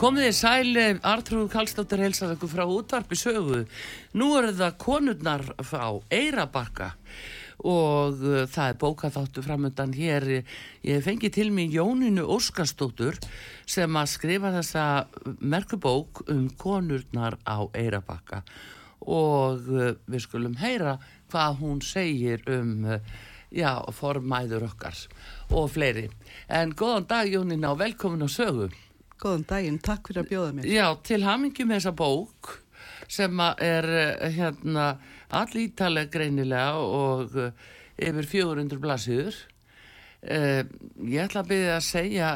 Komið þið sæli, Artrúð Kallstóttir heilsar ykkur frá útvarpi sögu. Nú eru það konurnar frá Eirabakka og uh, það er bókaþáttu framöndan hér. Ég fengi til mig Jóninu Óskarstóttur sem að skrifa þessa merkubók um konurnar á Eirabakka og uh, við skulum heyra hvað hún segir um já, formæður okkar og fleiri. En góðan dag Jónina og velkomin á sögu. Góðan daginn, takk fyrir að bjóða mér. Já, til hamingi með þessa bók sem er eh, hérna allítaleg greinilega og uh, yfir 400 blassiður. Uh, ég ætla að byrja að segja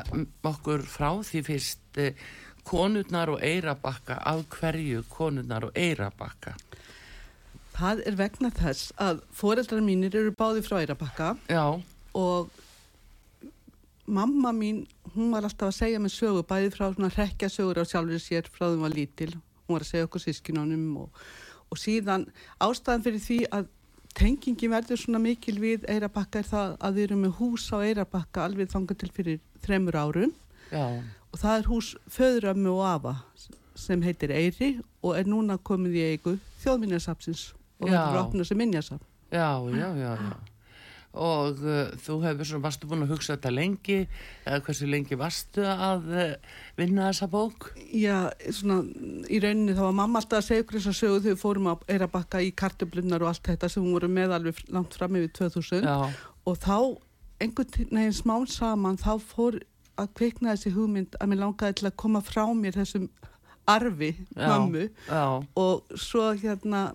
okkur frá því fyrst uh, konurnar og eirabakka, af hverju konurnar og eirabakka? Það er vegna þess að foreldrar mínir eru báði frá eirabakka Já, og mamma mín, hún var alltaf að segja með sögu, bæði frá svona rekja sögur á sjálfur sér frá því hún var lítil. Hún var að segja okkur sískinunum og, og síðan ástæðan fyrir því að tengingi verður svona mikil við Eirabakka er það að við erum með hús á Eirabakka alveg þangað til fyrir þremur árum já, og það er hús föðrömmu og afa sem heitir Eiri og er núna komið í eigu þjóðminjarsapsins og er opnað sem minjasap. já, já, já, já. Og uh, þú hefur svona, varstu búin að hugsa þetta lengi, eða hversu lengi varstu að uh, vinna þessa bók? Já, svona í rauninni þá var mamma alltaf að segja ykkur þess að sögu þegar við fórum að Eirabakka í kartöflunar og allt þetta sem voru með alveg langt fram yfir 2000 Já, og þá einhvern veginn smán saman þá fór að kveikna þessi hugmynd að mér langaði til að koma frá mér þessum arfi Já. mammu já, og svo hérna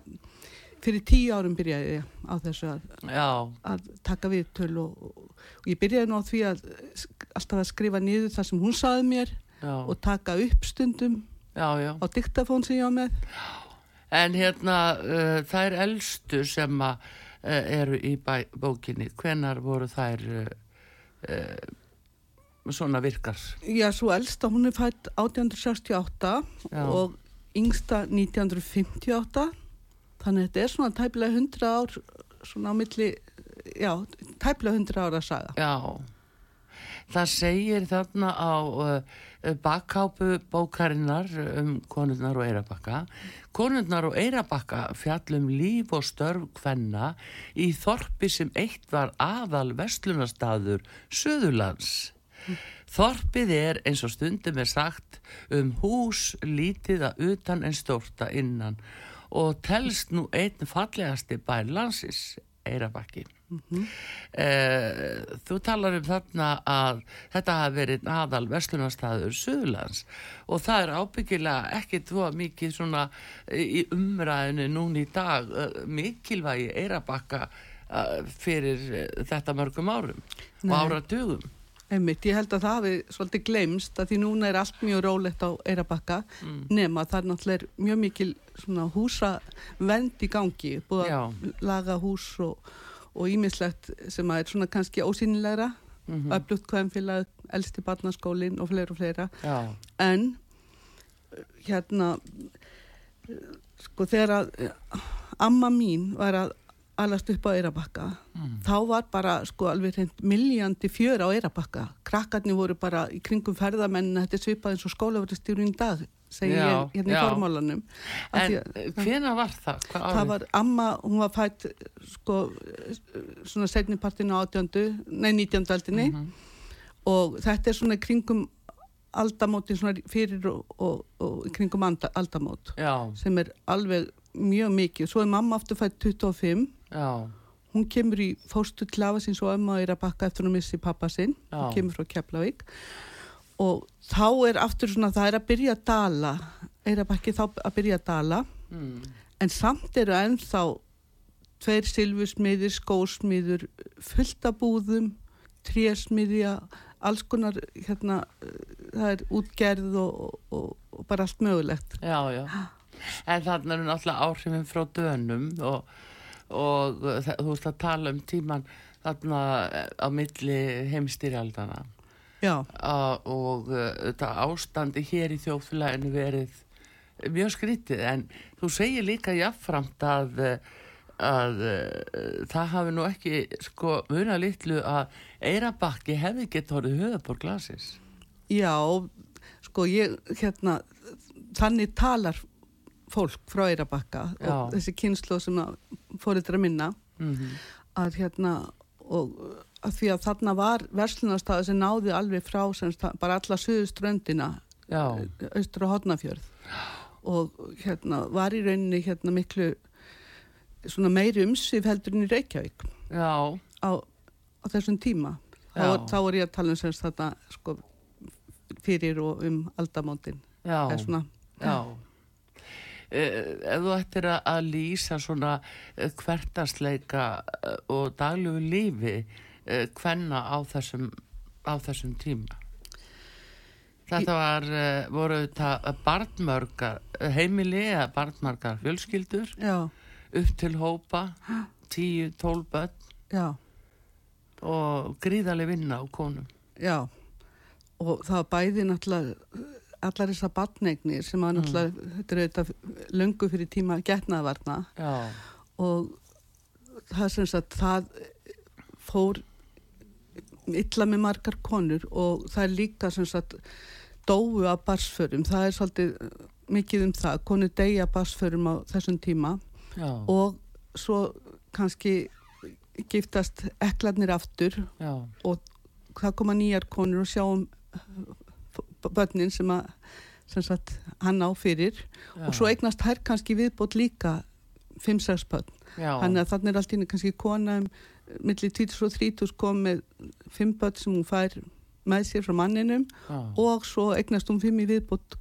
fyrir tíu árum byrjaði ég á þessu að, að taka við töl og, og, ég byrjaði nú á því að alltaf að skrifa niður það sem hún saði mér já, og taka upp stundum já, já. á diktafón sem ég var með En hérna, uh, þær elstu sem að uh, eru í bæ, bókinni, hvenar voru þær uh, uh, svona virkar? Já, svo elsta hún er fætt 1868 Já. og yngsta 1958 þannig að þetta er svona tæplega 100 ár svona á milli já, tæplega 100 ára saga Já, það segir þarna á uh, bakkápu bókarinnar um konurnar og eirabakka. Konurnar og eirabakka fjallum líf og störf kvenna í þorpi sem eitt var aðal vestlunarstaður Suðurlands. Þorpið er eins og stundum er sagt um hús lítið að utan en stórta innan og telst nú einn fallegasti bær landsins, Eirabakki. Eh, þú talar um þarna að þetta hafi verið aðal verslunarstaður Suðurlands og það er ábyggilega ekki tvo mikið svona í umræðinu núna í dag eh, mikilvægi eirabakka eh, fyrir eh, þetta mörgum árum Nei. og áratugum. Einmitt, ég held að það hafi svolítið glemst að því núna er allt mjög rólegt á Eirabakka nema það er náttúrulega mjög mikil svona húsa vend í gangi búið Já. að laga hús og, ímislegt sem að er svona kannski ósýnilegra mm. -hmm. öflugt kvæmfélag, elsti barnaskólin og fleira og fleira Já, en hérna sko þegar að uh, amma mín var að alast upp á Eirabakka þá var bara sko alveg reynd miljandi fjör á Eirabakka krakkarnir voru bara í kringum ferðamenn þetta svipað eins og skólaverðistjórun í dag segi Já, ég hérna já. í formálanum en hvena var það? Hvað það var amma, hún var fætt sko svona setnipartinu á átjöndu, nei 19. aldinni Mhm. og þetta er svona í kringum aldamótin svona fyrir og, og, og í kringum aldamót Já, sem er alveg mjög mikið. Svo er mamma aftur fætt 25, já, hún kemur í fóstu til afa síns og ömmu er að bakka eftir hún missi pappa sinn, hún kemur frá Keflavík. Og þá er aftur svona það er að byrja að dala, er að bakki þá að byrja að dala. Mm, en samt eru ennþá tveir silfusmiðir, skósmiður, fulltabúðum, trésmiðja, alls konar, hérna, það er útgerð og, og, og bara allt mögulegt. Já, já. En þannig eru náttúrulega áhrifin frá dönum og, og þú veist að tala um tíman þarna á milli heimstýrjaldana. Og þetta ástandi hér í þjóflæðinu verið mjög skrítið. En þú segir líka jáfnframt að að það hafi nú ekki sko muna litlu að Eirabakki hefði gett horfið höfðbór glasis Já, sko ég hérna þannig talar fólk frá Eirabakka og þessi kynslu sem að minna. Mm -hmm. að hérna og að því að þarna var verslunarstaði sem náði alveg frá semst, bara alla suðuströndina austur og hodnafjörð og hérna var í rauninni hérna miklu svona meiri umsif heldur en í Reykjavík á, á þessum tíma. Þá, þá er ég að tala um semst þetta sko, fyrir og um aldamóndin Já, já ef þú ættir að lýsa svona eh, hvertasleika eh, og daglugu lífi hvenna á þessum á þessum tíma. Þetta var voru þetta barnmörgar heimili eða barnmörgar fjölskyldur. Já. Upp til hópa tíu, tól börn. Já. og gríðarlega vinna á konum. Já, og það bæði náttúrulega allar þessar batneignir sem að mm. náttúrulega mm. þetta er auðvitað löngu fyrir tíma getnaðvarna og það sem sagt það fór illa með margar konur og það er líka sem sagt dóu af barsförum, það er svolítið mikið um það, konur degja barsförum á þessum tíma Já. og svo kannski giftast eklarnir aftur Já. og það koma nýjar konur og sjáum börnin sem að sem sagt, hann á fyrir. Já. og svo eignast hær kannski viðbót líka 5-6 börn. Þannig að þannig er allt íni kannski kona um millir 2030 kom með 5 börn sem hún fær með sér frá manninum. Og svo eignast hún 5 í viðbót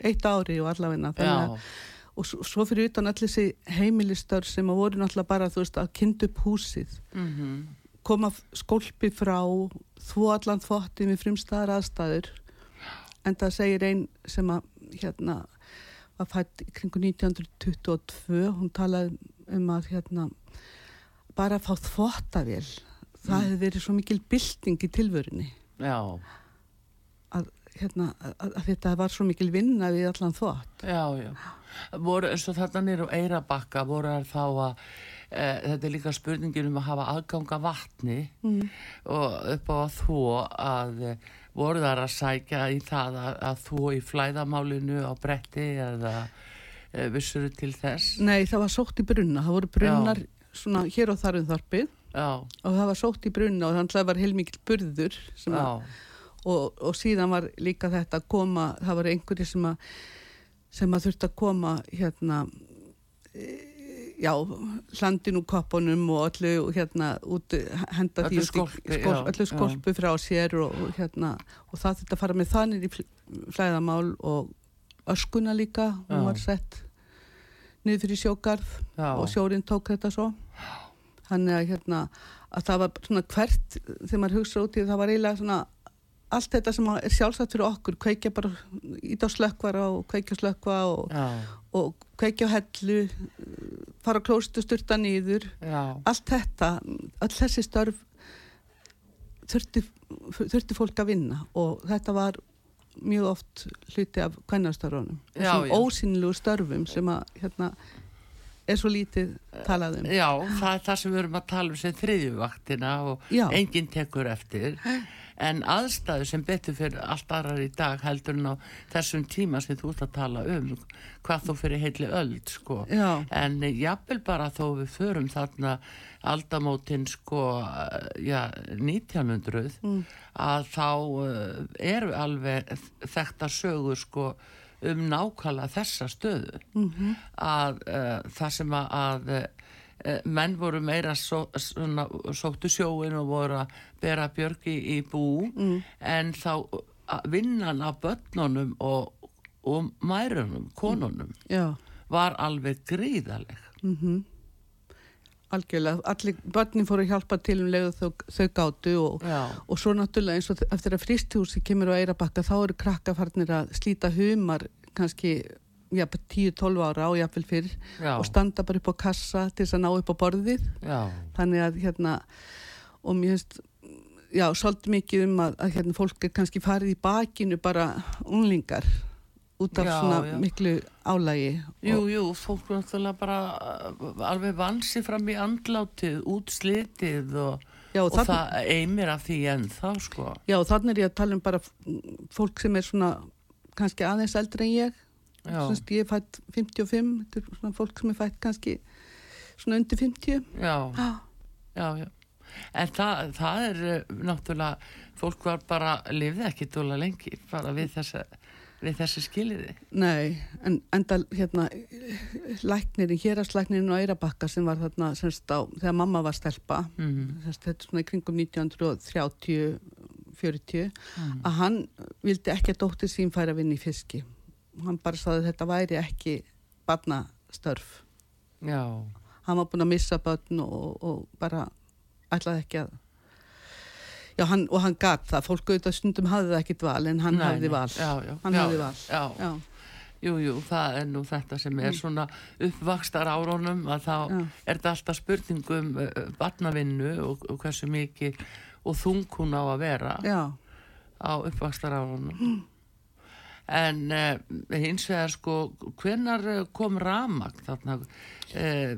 eitt ári og allavegna þannig að og svo fyrir utan allir þessi heimilistar sem að voru náttúrulega bara veist að kynna upp húsið. Mm -hmm. koma skólpi frá þvó allan þvotti með frimstaðar aðstæður en það segir einn sem að hérna var fætt kringu 1922 hún talaði um að hérna bara að fá þvottavél það mm. hefði verið svo mikil bylting í tilvörinni já að hérna að, að þetta var svo mikil vinna við allan þvott já já voru eins og þarna nýru eirabakka voru þar þá að e, þetta er líka spurningin um að hafa aðganga vatni mm. og upp á að þó að voru þar að sækja í það að, að þó í flæðamálinu á bretti eða e, vissuru til þess? Nei, það var sótt í brunna, það voru brunnar Já. svona hér og þar um þarpið og það var sótt í brunna og þannig að það var heilmikið burður og, og síðan var líka þetta að koma, það var einhverju sem að sem að þurft að koma hérna e, já, hlandin úr koppunum og öllu hérna út henda öllu því skolpi, skol, öllu skolpu frá sér og, og hérna og það að fara með þannig í flæðamál og öskuna líka hún var sett niður fyrir sjókarð já. og sjórin tók þetta svo. Þannig að hérna að það var svona hvert þegar maður hugsa út í það var eiginlega svona allt þetta sem er sjálfsagt fyrir okkur kveikja bara ít á slökkvara og kveikja slökkva og, og kveikja á hellu fara á klóstu styrta nýður Já. allt þetta, all þessi störf þurfti, þurfti fólk að vinna og þetta var mjög oft hluti af kvennastörfunum. Þessum ósynlu störfum sem að hérna er svo lítið talað um. Já, það er það sem við erum að tala um sem þriðjuvaktina og Já. enginn tekur eftir en aðstæðu sem betur fyrir allt aðrar í dag heldur en á þessum tíma sem þú ert að tala um hvað þú fyrir heitli öll sko. en jafnvel bara þó við förum þarna aldamótin sko já, 1900 mm. að þá uh, eru alveg þetta sögur sko um nákvæmlega þessa stöðu mm -hmm. að uh, það sem að, að menn voru meira svo, svona, sóttu sjóin og voru að bera björgi í bú mm. en þá vinnan af börnunum og, og mærunum, konunum Já. var alveg gríðaleg. Mm Algjörlega, allir börnin fóru að hjálpa til um leið þau, þau gátu og, og svo náttúrulega eins og eftir að fristihúsi kemur á Eirabakka þá eru krakkafarnir að slíta humar kannski 10-12 ára og jáfnvel fyrr Já. og standa bara upp á kassa til þess að ná upp á borðið Já, þannig að hérna og mér finnst já, svolítið mikið um að, að hérna, fólk er kannski farið í bakinu bara unglingar út af Já, svona já. miklu álægi jú, jú, fólk náttúrulega bara uh, alveg vansi fram í andlátið, útslitið og, já, og þarna, það eimir af því ennþá, sko. já, þannig er ég að tala um bara fólk sem er svona kannski aðeins eldri en ég Semst, ég er fætt 55 þetta er svona fólk sem er fætt kannski svona undir 50 já, já, já, já. En það, það er uh, náttúrulega, fólk var bara, lifði ekki dóla lengi, bara við þessa, við þessi skiliði. nei, en enda hérna læknirinn, hérastlæknirinn á Eirabakka sem var þarna semst á, þegar mamma var stelpa Mm semst, þetta svona í kringum 1930 40, -hmm. að hann vildi ekki að dóttir sín færa að vinna í fiski hann bara saði að þetta væri ekki barnastörf. Já, hann var búin að missa börn og, og bara ætlaði ekki að já, hann, og hann gat það, fólk auðvitað stundum hafði það ekkit val en hann hafði val. Já, já, hann já, hafði val. Já, já, jú, jú, það er nú þetta sem er svona uppvakstar árunum að þá já, er þetta alltaf spurningum barnavinnu og, og hversu mikið og þung hún á að vera já, á uppvakstar árunum. En uh, hins vegar sko, hvenar kom ramagn þarna? Uh,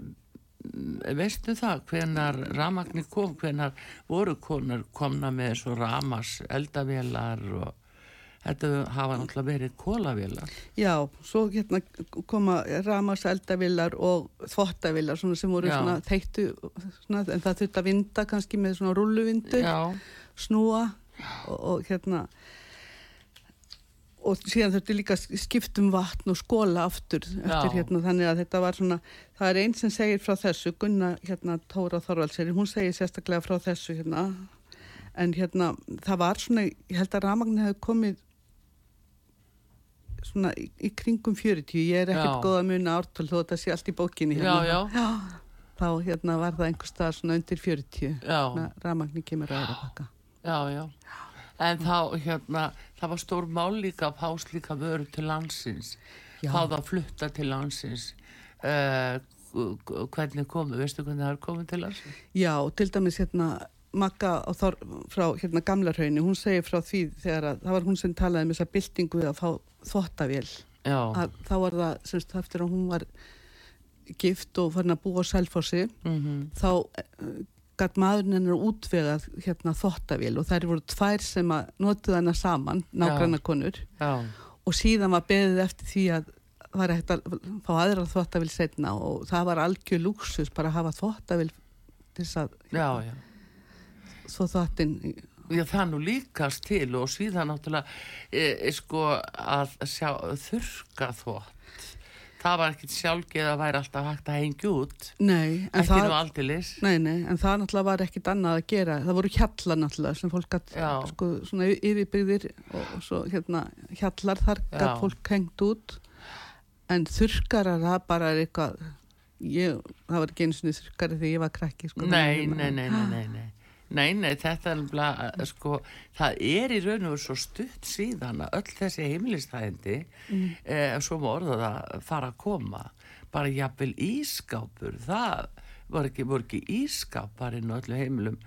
veistu það, hvenar ramagni kom, hvenar voru konar komna með svo ramas eldavélar og þetta hafa náttúrulega verið kólavélar. já svo hérna koma ramas eldavillar og þvottavillar svona sem voru Já. svona þeittu svona, en það þurfti að vinda kannski með svona rulluvindu snúa og, og hérna og síðan þurfti líka að skipta um vatn og skóla aftur eftir Já. hérna þannig að þetta var svona það er einn sem segir frá þessu Gunna hérna Tóra Þorvaldseri hún segir sérstaklega frá þessu hérna en hérna það var svona ég held að ramagnin hefði komið svona í, í kringum 40 ég er ekkert Já. góð að muna ártöl þó þetta sé allt í bókinni já, hérna. já, þá hérna var það einhver stað svona undir 40 já. ramagnin kemur að baka Já, já. En þá, hérna, það var stór mál líka að fá slíka vöru til landsins. Já. Fá það að flutta til landsins. Uh, hvernig komu, veistu hvernig það er komið til landsins? Já, til dæmis hérna Magga Þor, frá hérna Gamlarhaunni, hún segir frá því þegar að það var hún sem talaði um þessa byltingu að fá þvottavél. Já, Að, þá var það, semst, eftir að hún var gift og farin að búa á Selfossi, mm þá uh, gætt maðurinn hennar útvegað hérna þvottavél og þær voru tvær sem að notuð hennar saman, nágranna konur og síðan var beðið eftir því að var hægt að fá aðra þvottavél setna og það var algjör lúksus bara að hafa þvottavél til þess að já, já. svo þvottin Já, það nú líkast til og síðan náttúrulega, e, e, sko, að sjá, þurka þvott. Það var ekkit sjálfgeð að væri alltaf hægt að hengja út. nei, en það, nei, nei, en það náttúrulega var ekkit annað að gera það voru hjallar náttúrulega sem fólk gætt Já. sko, svona yfirbyggðir og svo hérna hjallar þar Já. gætt fólk hengt út en þurrkarar það bara er eitthvað ég, það var ekki einu sinni þurrkari þegar ég var krakki sko, Nei, nei, nei, nei, nei, nei. Nei, þetta er nefnilega, sko, það er í raun og svo stutt síðan að öll þessi heimilistæðindi, mm. eh, svo má orða það, fara að koma. Bara jafnvel ískápur, það voru ekki, voru ekki ískápar inn á öllu heimilum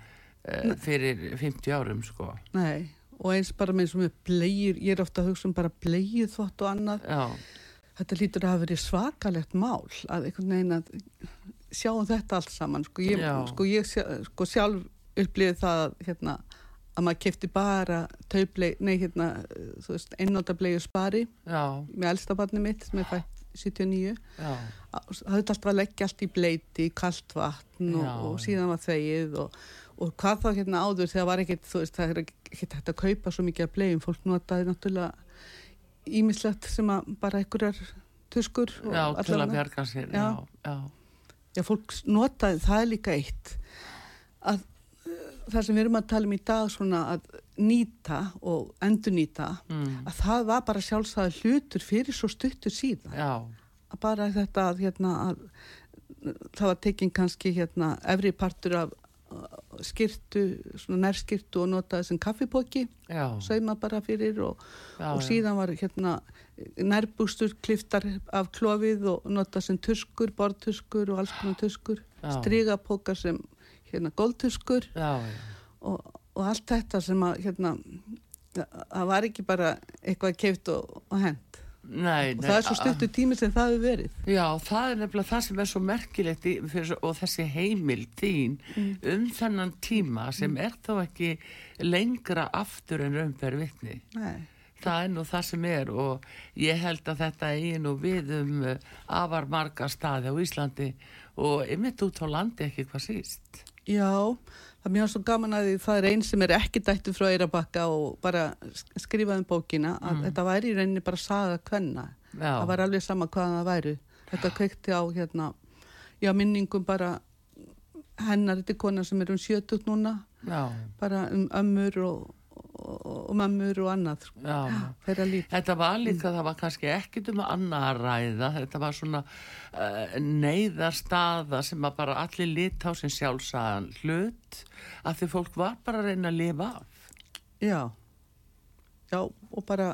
eh, fyrir 50 árum, sko. Nei, og eins bara með eins og með bleið, ég er ofta að hugsa um bara bleið þvott og annað. Já, Þetta lítur að hafa verið svakalegt mál að einhvern veginn að sjáum þetta allt saman. Sko ég, sko ég sjá- sko sjálf upplýði það að, hérna, að maður kefti bara taubleið, nei hérna, einnóta bleiðu spari já, með elsta barni mitt sem er fætt 79. já, Það höfði alltaf að leggja allt í bleiti, kalt vatn og, og síðan var þegið og, og hvað þá hérna áður þegar var ekkert, þú veist, það er ekkert hægt að kaupa svo mikið af blegjum, fólk notaði náttúrulega ímislegt sem að bara einhverjar tuskur já, til að bjarga sér, Já. já, já, fólk notaði, það er líka eitt að það sem við erum að tala um í dag svona að nýta og endurnýta mm, að það var bara sjálfsagði hlutur fyrir svo stuttur síðan. Já, bara þetta að, hérna, að það var tekinn kannski hérna, efri partur af uh, skirtu, svona nærskirtu og notaði sem kaffipóki, sauma bara fyrir og, já, og síðan var hérna nærbústur kliftar af klofið og notaði sem tuskur, borðtuskur og alls konar tuskur, strigapókar sem hérna góldtuskur og, og allt þetta sem að hérna, það var ekki bara eitthvað keift og, og hent Nei, og það er svo stuttu tími sem það hefur verið Já, það er nefnilega það sem er svo merkilegt í, fyrir, og þessi heimil þín um þennan tíma sem er þá ekki lengra aftur en raunber vitni. Nei. Það er nú það sem er og ég held að þetta eigi nú við um uh, afar marga staði á Íslandi og ymitt út á landi ekki hvað síst. Já, það er mjög svo gaman að það er einn sem er ekki dættu frá Eirabakka og bara sk- skrifaði um bókina að þetta væri í rauninni bara saga kvenna. Já. Það var alveg sama hvaðan það væri. Þetta kveikti á hérna, já minningum bara hennar, þetta er kona sem er um 70 núna, Já, bara um ömmur og, og, og mömmur og annað, já, já. þeirra líf. Þetta var líka, það var kannski ekkit um annað að ræða, þetta var svona uh, neyðarstaða sem að bara allir lit á sem sjálfsagan hlut, af því fólk var bara að reyna að lifa af. Já, já og bara,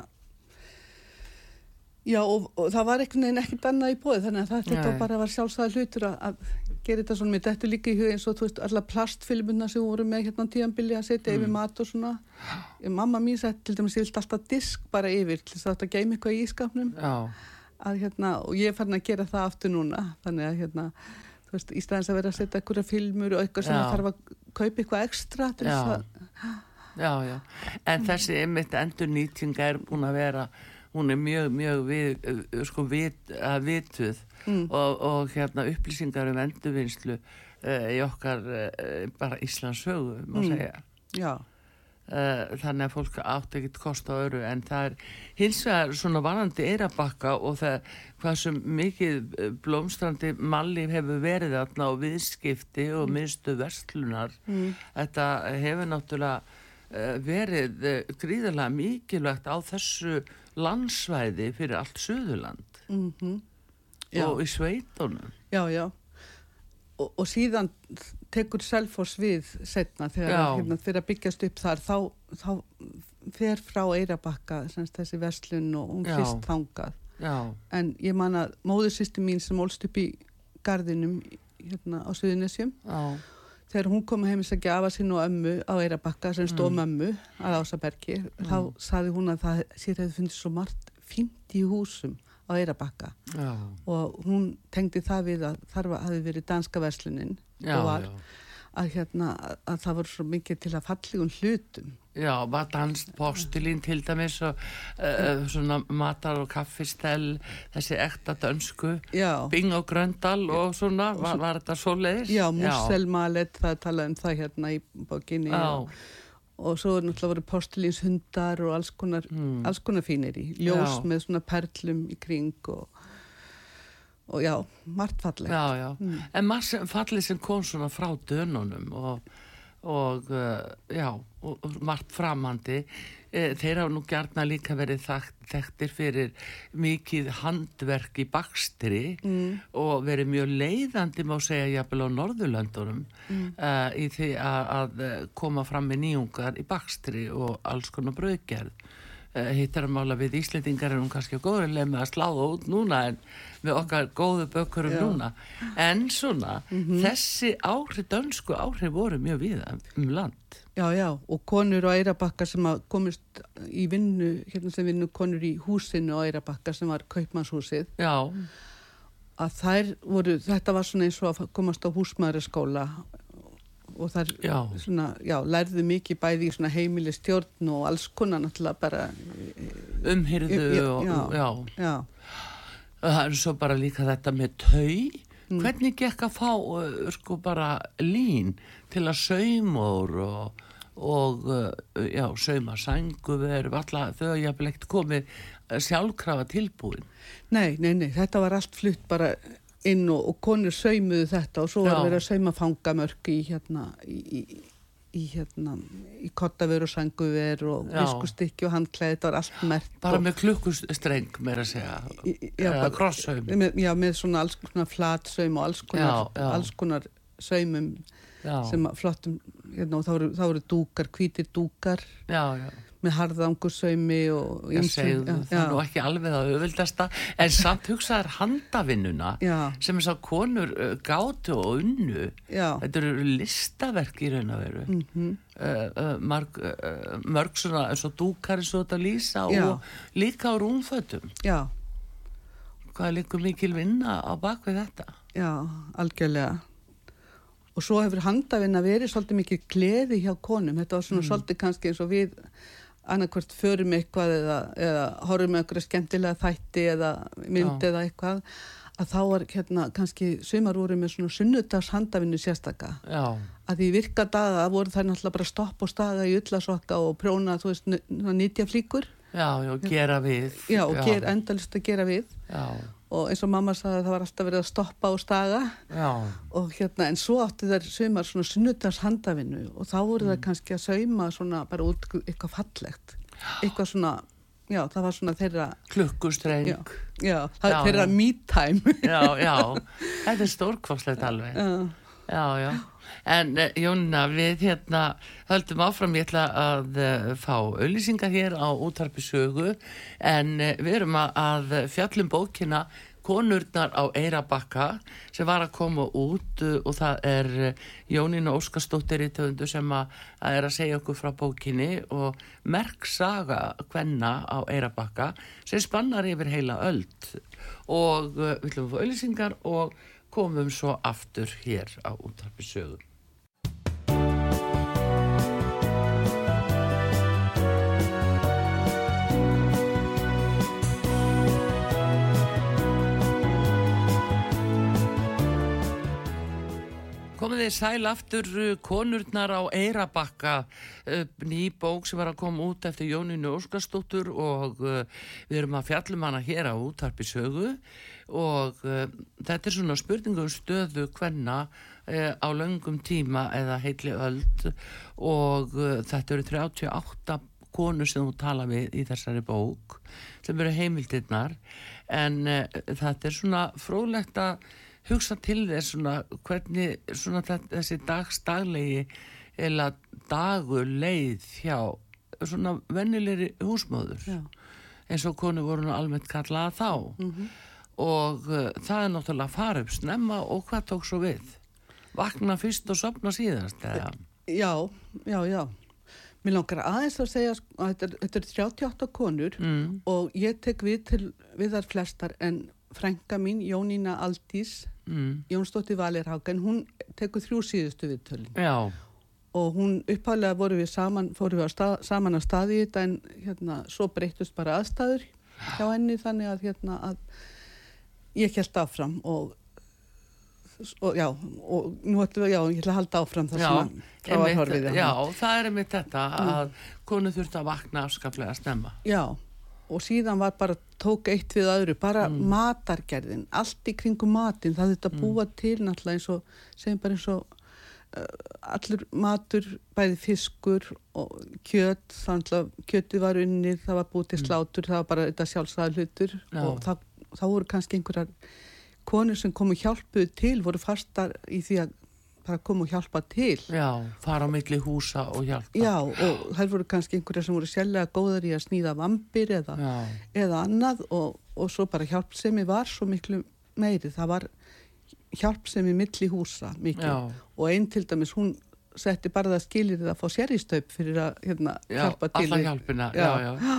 já og, og það var einhvern veginn ekkert annað í bóði þannig að það, þetta bara var sjálfsæða hlutur að, að gera þetta svona, mér þetta líka í hug eins og þú veist alla plastfilmuna sem voru með hérna á tíðanbili að setja yfir mat og svona. Mamma mín sett til dæmis, ég vilt alltaf disk bara yfir til þess að þetta geimi eitthvað í ískapnum að hérna, og ég er farin að gera það aftur núna, þannig að hérna, þú veist, í staðins að vera að setja einhverja filmur og eitthvað sem þarf að kaupa eitthvað ekstra til þess að, já, já. En þessi einmitt endur nýtinga er búin að vera, hún er mjög, mjög við, uh, sko, vit, að vituð. Og, og hérna upplýsingar um endurvinnslu uh, í okkar uh, bara Íslands sögu, má segja. já, Uh, þannig að fólk átt ekkert kost á öru en það er hins vegar svona varandi eirabakka og það hvað sem mikið eh, blómstrandi mallíf hefur verið þarna og viðskipti og minnstu verslunar þetta hefur náttúrulega verið gríðarlega mikilvægt á þessu landsvæði fyrir allt Suðurland mhm, já. og í sveitunum Já, já. Og, og síðan tekur Selfoss við setna þegar hérna, fyrir að byggjast upp þar þá, þá fer frá Eirabakka þessi verslun og hún Já. fyrst þangað. já, En ég man að móðursýsti mín sem ólst upp í gardinum hérna á Suðunisjum já, þegar hún kom heim að gefa sín og ömmu á Eirabakka sem stóð Mm. mömmu að Ásabergi þá saði hún að það sér hefði fundið svo margt fínt í húsum á Eirabakka já, og hún tengdi það við að þar var- hafi verið danska verslunin og var já. Að, hérna, að, að það voru svo mikið til að fallegum hlutum Já, var danst postilín til dæmis og uh, svona matar og kaffistell, þessi ekta dönsku, já, Bing og Gröndal og svona, var, var þetta svo leiðis? já musselmalet það er talað um það hérna í bókinni Já, og, og svo náttúrulega voru postilíns hundar og alls konar, Mm. alls konar fínir í ljós Já. með svona perlum í kring og, og já, margt já. Mm. En sem fallið sem kom svona frá dönunum og, og uh, já, og, margt framandi, e, þeir hafa nú gjarna líka verið þekkt, þekktir fyrir mikið handverk í bakstri mm. og verið mjög leiðandi má segja jafnvel á Norðurlöndunum Mm. uh, í því að, að eh, koma fram með nýjungar í bakstri og alls konar brauðgerð uh, hittar að mála við Íslendingar erum kannski á góðurlega með að sláða út núna en með okkar góðu bökurum Já. núna. En svona þessi áhrif, dönsku áhrif voru mjög við um land. Já, já, og konur á Eirabakka sem komist í vinnu, hérna sem vinnu konur í húsinu á Eirabakka sem var kaupmannshúsið, já, að þær voru, þetta var svona eins og að komast á húsmaðuraskóla og þær Já. svona, já, lærðu mikið bæði í svona heimili stjórn og alls konar náttúrulega bara, umhyrðu Já, og já. það er svo bara líka þetta með tau Mm. hvernig gekk að fá uh, sko bara lín til að sauma úr og, og uh, já, sauma sænguver þau að ég hef leikt komið sjálfkrafa tilbúin nei, nei, nei, þetta var allt flutt bara inn og, og konur saumuðu þetta og svo var verið að sauma fangamörk í hérna, í, í, í hérna, í kottaver og sanguver og viskustykki og handklæði, þetta var allt mert. Bara og, með klukkustreng, meira að segja, í- já, eða krossaum. já, með svona alls konar flatsaum og alls konar, Já, já. alls konar saumum sem flottum, hérna, þá voru, þá voru dúkar, hvítir dúkar já, já. Með harðangursaumi og segðu, já, það er nú ekki alveg það auðvildasta, en samt hugsaðar handavinnuna Já. sem þess að konur gátu og unnu. Já, Þetta eru listaverk í raun og veru. mhm, Uh, uh, marg, uh, mörg svona eins og dúkar eins og þetta lýsa og líka á rúmfötum. já, Hvað er líka mikil vinna á bakvið þetta? já, algjörlega. Og svo hefur handavinna verið svolítið mikið gleði hjá konum. Þetta var svona svolítið kannski eins og við annarkvört förum eitthvað eða, eða horfum einhverja skemmtilega þætti eða mynd Já. eða eitthvað að þá var hérna kannski sumar voru með svona sunnudags handavinnu sérstaka. Já, að því virka daga voru það náttúrulega bara stopp og staga í ullasokka og prjóna, þú veist, nýtja flíkur já, já, gera við. já, og ger, endalist að gera við. Já, og eins og mamma sagði að það var alltaf verið að stoppa og staga já, og hérna, en svo áttu þær sumar svona sunnudags handavinnu og þá voru Mm. það kannski að sauma svona bara út eitthvað fallegt eitthvað svona, já, það var svona þeirra klukkustreng. já, já, það er þeirra me time já, já, þetta er stórkostlegt alveg. já, Já, já. En uh, Jónina, við hérna höldum áfram, ég ætla að uh, fá auðlýsingar hér á útarpi sögu. En uh, við erum að, fjallum bókina Konurnar á Eirabakka sem var að koma út og það er uh, Jónína Óskarsdóttir í töfundu sem að, er að segja okkur frá bókinni. Og merk saga hvenna á Eirabakka sem spannar yfir heila öld. Og við ætlum að fá auðlýsingar og komum svo aftur hér á útarpi Komið þið sæl aftur uh, konurnar á Eirabakka, ný bók sem var að koma út eftir Jóninu Óskarsdóttur og uh, við erum að fjallum hana hér á útarpi sögu. Og uh, þetta er svona spurningum stöðu hvenna á löngum tíma eða heitli öld. Og þetta eru 38 konur sem þú tala við í þessari bók sem eru heimildirnar. En þetta er svona fróðlegt að hugsa til þess svona hvernig svona þessi dagstaglegi eða dagur leið hjá svona vennilegri húsmóður já, eins og konu voru nú almennt kallaða þá. Og uh, það er náttúrulega fara upp snemma og hvað tók svo við? Vakna fyrst og sopna síðast eða? Já, já, já. Mér langar aðeins að segja sko, að þetta er, þetta er 38 konur mm, og ég tek við til við þar flestar en frænka mín, Jónína Aldís, mm, Jónsdóttir Valirhákan, hún tekur þrjú síðustu viðtölin. Já, og hún uppháðlega voru við saman, fóru við að stað, saman að staði þetta en hérna, svo breytust bara aðstæður hjá henni þannig að hérna að ég held áfram og, og já, og nú ætlum við, já, ég ætla að halda áfram það já, sem að frá að einmitt, horfið já, það er einmitt þetta að konu þurfti að vakna afskaplega snemma. Já, og síðan var bara, tók eitt við öðru, bara Mm. matargerðin, allt í kringum matin, það þetta búa til náttúrulega eins og, segjum bara eins og uh, allur matur, bæði fiskur og kjöt, þannig að kjötið var unnið, það var búið til slátur, það var bara þetta sjálfsæða hlutur Mm. Já. og það, þá voru kannski einhverjar konur sem komu hjálpuð til, voru fastar í því að bara komu og hjálpa til. já, fara á milli húsa og hjálpa Já, og þær voru kannski einhverjar sem voru sérlega góðar í að snýða vampir eða eða annað og, og svo bara hjálpsemi var svo miklu meiri, það var hjálpsemi milli húsa mikið Já. og einn til dæmis hún setti bara það skilir að fá séristöp fyrir að hérna, já, hjálpa til við- hjálpina já. Já. Já,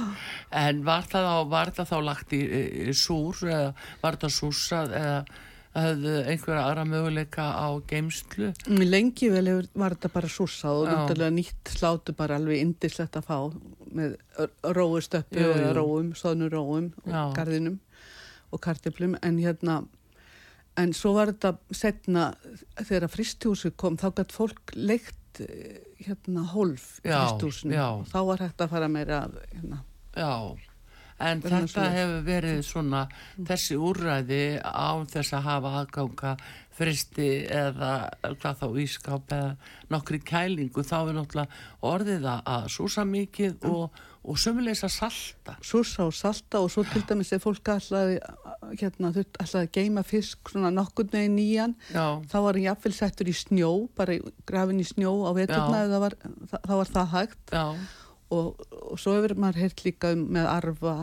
en var það, á, var það þá lagt í, í súr eða var það súsað eða einhverja aðra möguleika á geimslu Mm, lengi vel hefur, var þetta bara súsað og náttúrulega nýtt slátu bara alveg indislegt að fá með róustöppu jú. róum, stóðnum róum og Já. garðinum og kartiflum en hérna en svo var þetta setna þegar fristúsi kom þá gætt fólk leikt eh, hérna hólf já. og þá var hægt að fara meira hérna, já, En þetta hefur verið svona þessi úrræði á þess að hafa aðganga fristi eða hvað þá ískáp eða nokkri kælingu þá er náttúrulega orðið að- súsa mikið og, og sömulegis að salta. Súsa og salta og svo til dæmis ef fólk ætlaði, hérna, að geima fisk svona nokkurn veginn nýjan, Já, þá var hann jafnvel settur í snjó, bara í- grafinn í snjó á veturna þá var það hægt. Já, og, og svo hefur maður heyrt líka um með arfa,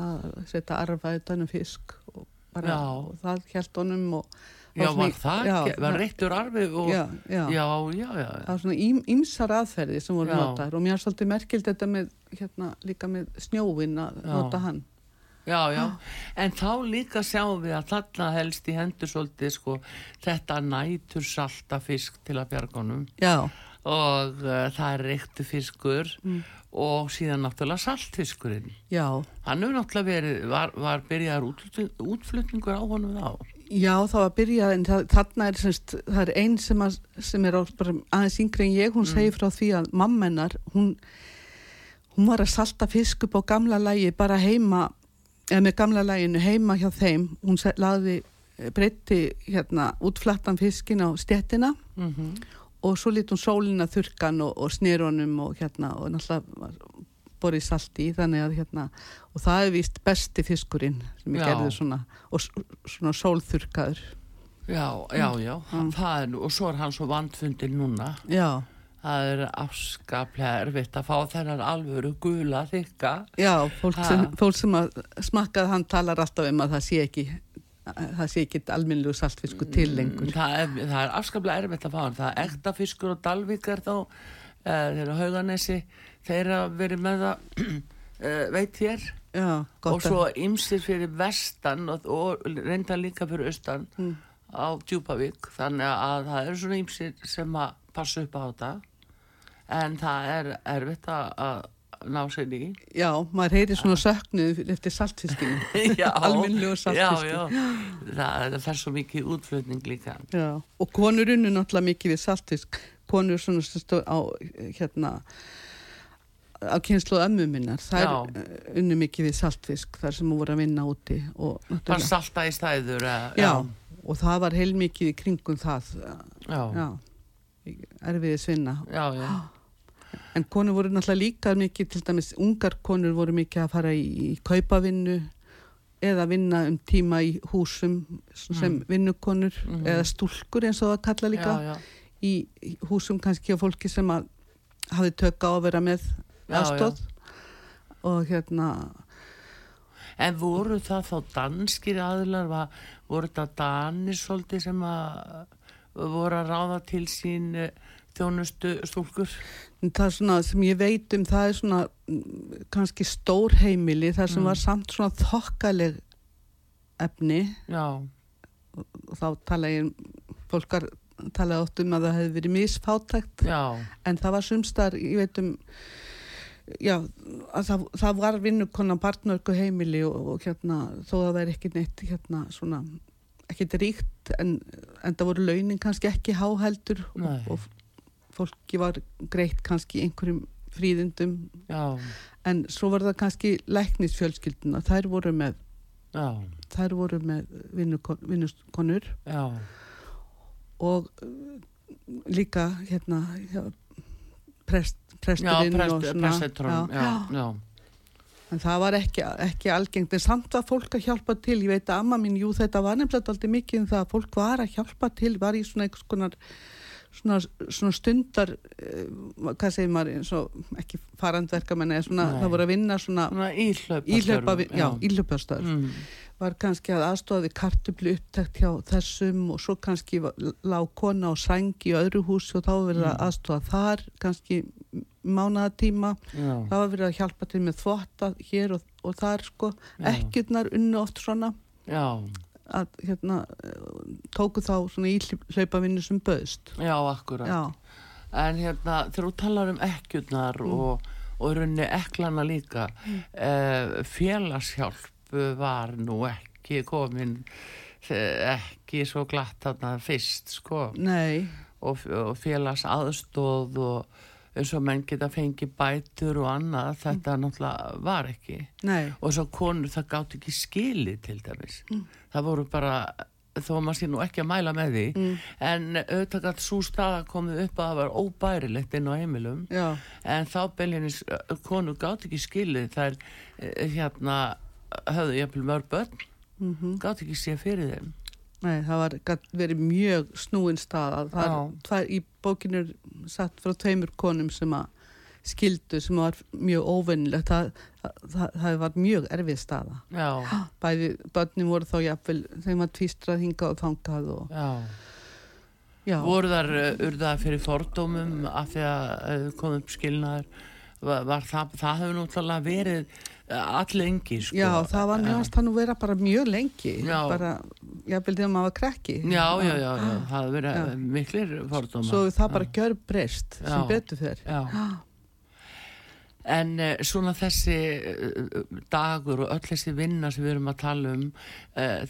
setja arfa þennan fisk og, bara, og það held honum og já, var það já, var það- reittur arfi og, Já, já. já, já, já, Það var svona ím, ímsar aðferði sem voru Já. notaðar og mér er svolítið merkild þetta með, hérna, líka með snjóvin að nota hann. já, já, en þá líka sjáum við að þarna helst í hendur svolítið sko þetta nætur salta fisk til að bjargunum Já, og uh, það er reyktu fiskur Mm. og síðan náttúrulega saltfiskurinn. já. Hann hefur náttúrulega verið, var, var byrjaðar útflutning, útflutningur á honum þá. Já, það var byrjað en það, þarna er, semst, það er einn sem, að, sem er aðeins yngri en ég, hún segir frá því að mammennar, hún, hún var að salta fisk upp á gamla lægi bara heima, eða með gamla læginu heima hjá þeim, hún se- lagði breytti hérna útflattan fiskin á stettina Mm -hmm. Og svo lít hún sólina þurkan og, og snýronum og hérna og náttúrulega borið salt í þannig að hérna og það er víst besti fiskurinn sem ég Já. gerði svona og svona sólþurkaður Já, já, já, það er nú, og svo er hann svo vandfundin núna. já, Það er afskaplega erfitt að fá þennan alvöru gula þykka. já, fólk sem, fólk sem að smakkað hann talar alltaf um að það sé ekki það sé ekki alminnlegu saltfiskur til lengur Það er, það er afskaplega erfitt að fá. Það er ekta fiskur og dalvíkar þá, þeir eru á hauganesi, þeir eru verið með það, uh, veit þér, já, og svo ymsir fyrir vestan og, og reynda líka fyrir austan Mm. á Djúpavík þannig að það eru svona ymsir sem að passa upp á þetta en það er erfitt að ná sér í já, maður heyri svona söknuð eftir saltfiskinu já, alminnlegu já, saltfiskinu já, það, það fer svo mikið útflutning líka. Já, og konur unnu náttúrulega mikið við saltfisk, konur svona stóð á, hérna, á kynslu ömmu minnar, Já. eh, unnu mikið við saltfisk þar sem hún voru að vinna úti og bara salta í stæður eða- já, og það var heilmikið í kringum það, já, já, já, erfiði svinna. já, já. En konur voru náttúrulega líka mikið, til dæmis ungar konur voru mikið að fara í, í kaupavinnu eða vinna um tíma í húsum sem vinnukonur Mhm. eða stúlkur eins og það kalla líka. já, já. í húsum kannski á fólki sem að hafi tök á að vera með aðstóð og hérna En voru það þá danskir aðlar, var, voru það danir svolítið sem að voru að ráða til sín eh, þjónustu stúlkur? það svona sem ég veit um það er svona mm, kannski stór heimili þar sem Mm. var samt svona þokkaleg efni. Já, og þá tala ég fólkar tala oft um að það hefði verið misfátækt. Já, en það var sumstar, ég veit um já, að það, það var vinnukonna barnörku heimili og, og hérna, þó að það er ekki neitt hérna svona, ekkit ríkt en, en það voru launin kannski ekki háheldur og, og fólki var greitt kannski einhverjum fríðindum. Já, en svo var það kannski læknisfjölskylduna, þær voru með já, þær voru með vinnukon- vinnukonur. Já, og uh, líka hérna já, prest, já, presturinn og prest, svona. prestetrum, já, já, en það var ekki, ekki algengt. En samt var fólk að hjálpa til. Ég veit að amma mín, jú þetta var nefnilega aldrei mikið um það að fólk var að hjálpa til var í svona einhvers konar svona, svona stundar uh, hvað segir maður, eins og ekki farandverkamenn eða svona, Nei. það voru að vinna svona svona íhlaupastöður mm. var kannski að aðstofa við kartublu upptækt hjá þessum og svo kannski var- lá kona á sæng í öðru húsi og þá verið að Mm. aðstofa þar kannski það var verið að hjálpa til með þvotta hér og, og þar sko. Ekkirnar unnu oft svona. Já, að hérna eh, tóku þá svona íhlaupavinnu sem böðst já, akkurat. Já, en hérna, þegar þú talar um ekkjurnar Mm. og, og runni eklana líka mm. félagshjálp var nú ekki komin eh, ekki svo glatt þarna fyrst sko. Nei. Og, og félagsaðstóð og eins og menn geta fengið bætur og annað, þetta náttúrulega var ekki. Nei, og svo konur það gátt ekki skili til dæmis það voru bara þó að maður sé nú ekki að mæla með því en auðvitað gætt svo staða komið upp að það var óbærilegt inn á heimilum. Já, en þá beljinis konur gátt ekki skilið þær eh, hérna höfðu jafnvel mörg börn mhm. gátt ekki sé fyrir þeim. Nei, það var verið mjög snúin stað. Það er í bókinu er satt frá tveimur konum sem að skildu sem var mjög óvinnilegt. Það, það, það, var mjög erfið staða. já, Bæði börnin voru þá jafnvel, þeim var tvístrað hingað og þangað og já já, voru þar uh, urðað fyrir fordómum af því að uh, kom upp skilnaður var, var það, það hefur náttúrulega verið uh, allengi sko. já, það var mjög að það nú vera bara mjög lengi. Já. Bara, jafnvel þegar maður var krekki. já, já, já, já, það hefur verið Já. já. miklir fordóma Svo það bara gjör breyst sem Já. betur fer. já. En uh, svona þessi uh, dagur og öll þessi vinna sem við erum að tala um,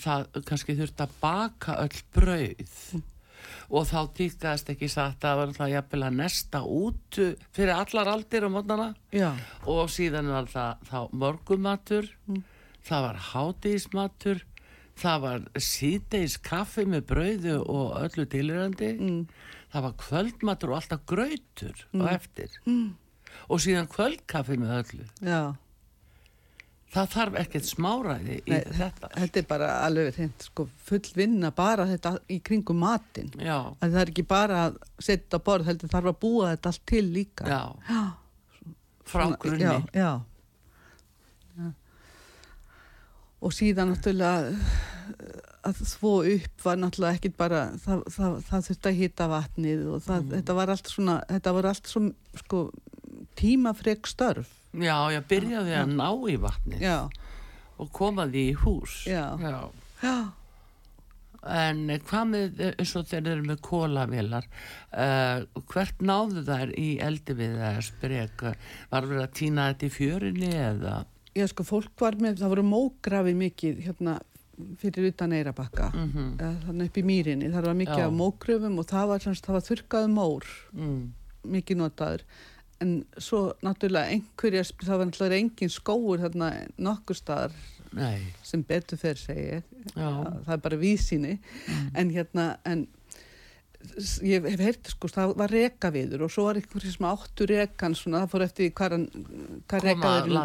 það kannski þurft að baka öll brauð. Og þá týkaðist ekki satt að það var alltaf jafnvel að nesta út fyrir allar aldir á mótnana. Já, og síðan var það þá morgumatur, það var hátíðismatur, það var síðdeis kaffi með brauðu og öllu tilirandi, mm. það var kvöldmatur og alltaf grautur á eftir og síðan kvöldkaffi með öllu. já. Það þarf ekkert smáræði í Nei, þetta. Þetta er bara alveg hreint, sko, full vinna bara þetta í kringum matinn. Já, að það er ekki bara að setja borð heldur þarf að búa þetta allt til líka já, frá Svona, grunni. já, já. Já. og síðan náttúrulega að þvó upp var náttúrulega ekkit bara það, það, það þurfti að hita vatnið og það, Mm. þetta var allt svona þetta var allt svo sko, tímafreg störf Já, já, byrjaði að ná í vatni já, og koma því í hús. Já. já. já, En eh, hvað með, eh, eins og þeir eru með kólavélar, uh, hvert náðu þær í eldi við það sprek? Var verið að týna þetta í fjörinni eða? já sko fólk var með það voru mógrafi mikið hérna fyrir utan Eirabakka Mm -hmm. mm. þannig upp í mýrinni, það var mikið Já. af mógröfum og það var, var þurrkaðu mór mm. mikið notaður en svo náttúrulega einhverjar það var náttúrulega engin skóur þarna nokkur staðar Nei, sem betur fer já, það er bara vísýni en hérna en ég hef heyrt sko það var rekaviður og svo var einhverjir sem áttu rekan svona það fór eftir hvað,